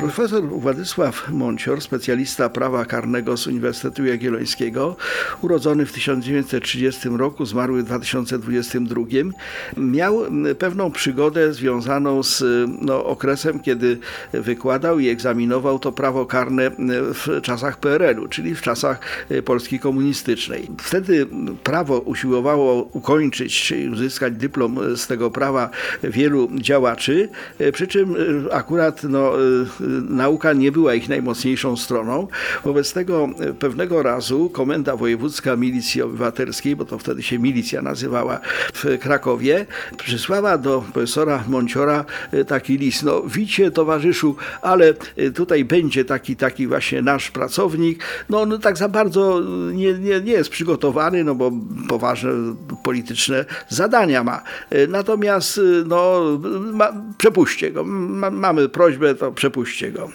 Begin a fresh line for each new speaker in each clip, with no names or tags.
Profesor Władysław Moncior, specjalista prawa karnego z Uniwersytetu Jagiellońskiego, urodzony w 1930 roku, zmarły w 2022, miał pewną przygodę związaną z no, okresem, kiedy wykładał i egzaminował to prawo karne w czasach PRL-u, czyli w czasach Polski komunistycznej. Wtedy prawo usiłowało ukończyć, czyli uzyskać dyplom z tego prawa wielu działaczy, przy czym akurat no, nauka nie była ich najmocniejszą stroną. Wobec tego pewnego razu Komenda Wojewódzka Milicji Obywatelskiej, bo to wtedy się milicja nazywała w Krakowie, przysłała do profesora Monciora taki list. No, wicie towarzyszu, ale tutaj będzie taki, taki właśnie nasz pracownik. No, no tak za bardzo nie, nie, nie jest przygotowany, no bo poważne polityczne zadania ma. Natomiast no, ma, przepuśćcie go. Ma, mamy prośbę, to przepuśćcie go.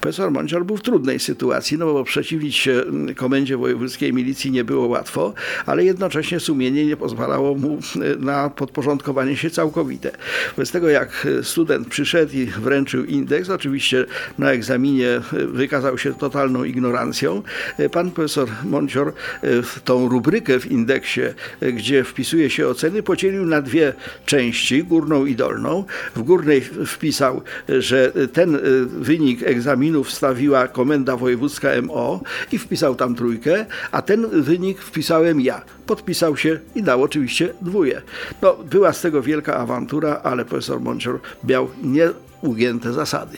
Profesor Mącior był w trudnej sytuacji, no bo przeciwnić się Komendzie Wojewódzkiej Milicji nie było łatwo, ale jednocześnie sumienie nie pozwalało mu na podporządkowanie się całkowite. Wobec tego jak student przyszedł i wręczył indeks, oczywiście na egzaminie wykazał się totalną ignorancją, pan profesor Mącior tą rubrykę w indeksie, gdzie wpisuje się oceny, podzielił na dwie części, górną i dolną. W górnej wpisał, że ten wynik egzaminu wstawiła Komenda Wojewódzka MO i wpisał tam trójkę, a ten wynik wpisałem ja. Podpisał się i dał oczywiście dwóje. No, była z tego wielka awantura, ale profesor Moncior miał nieugięte zasady.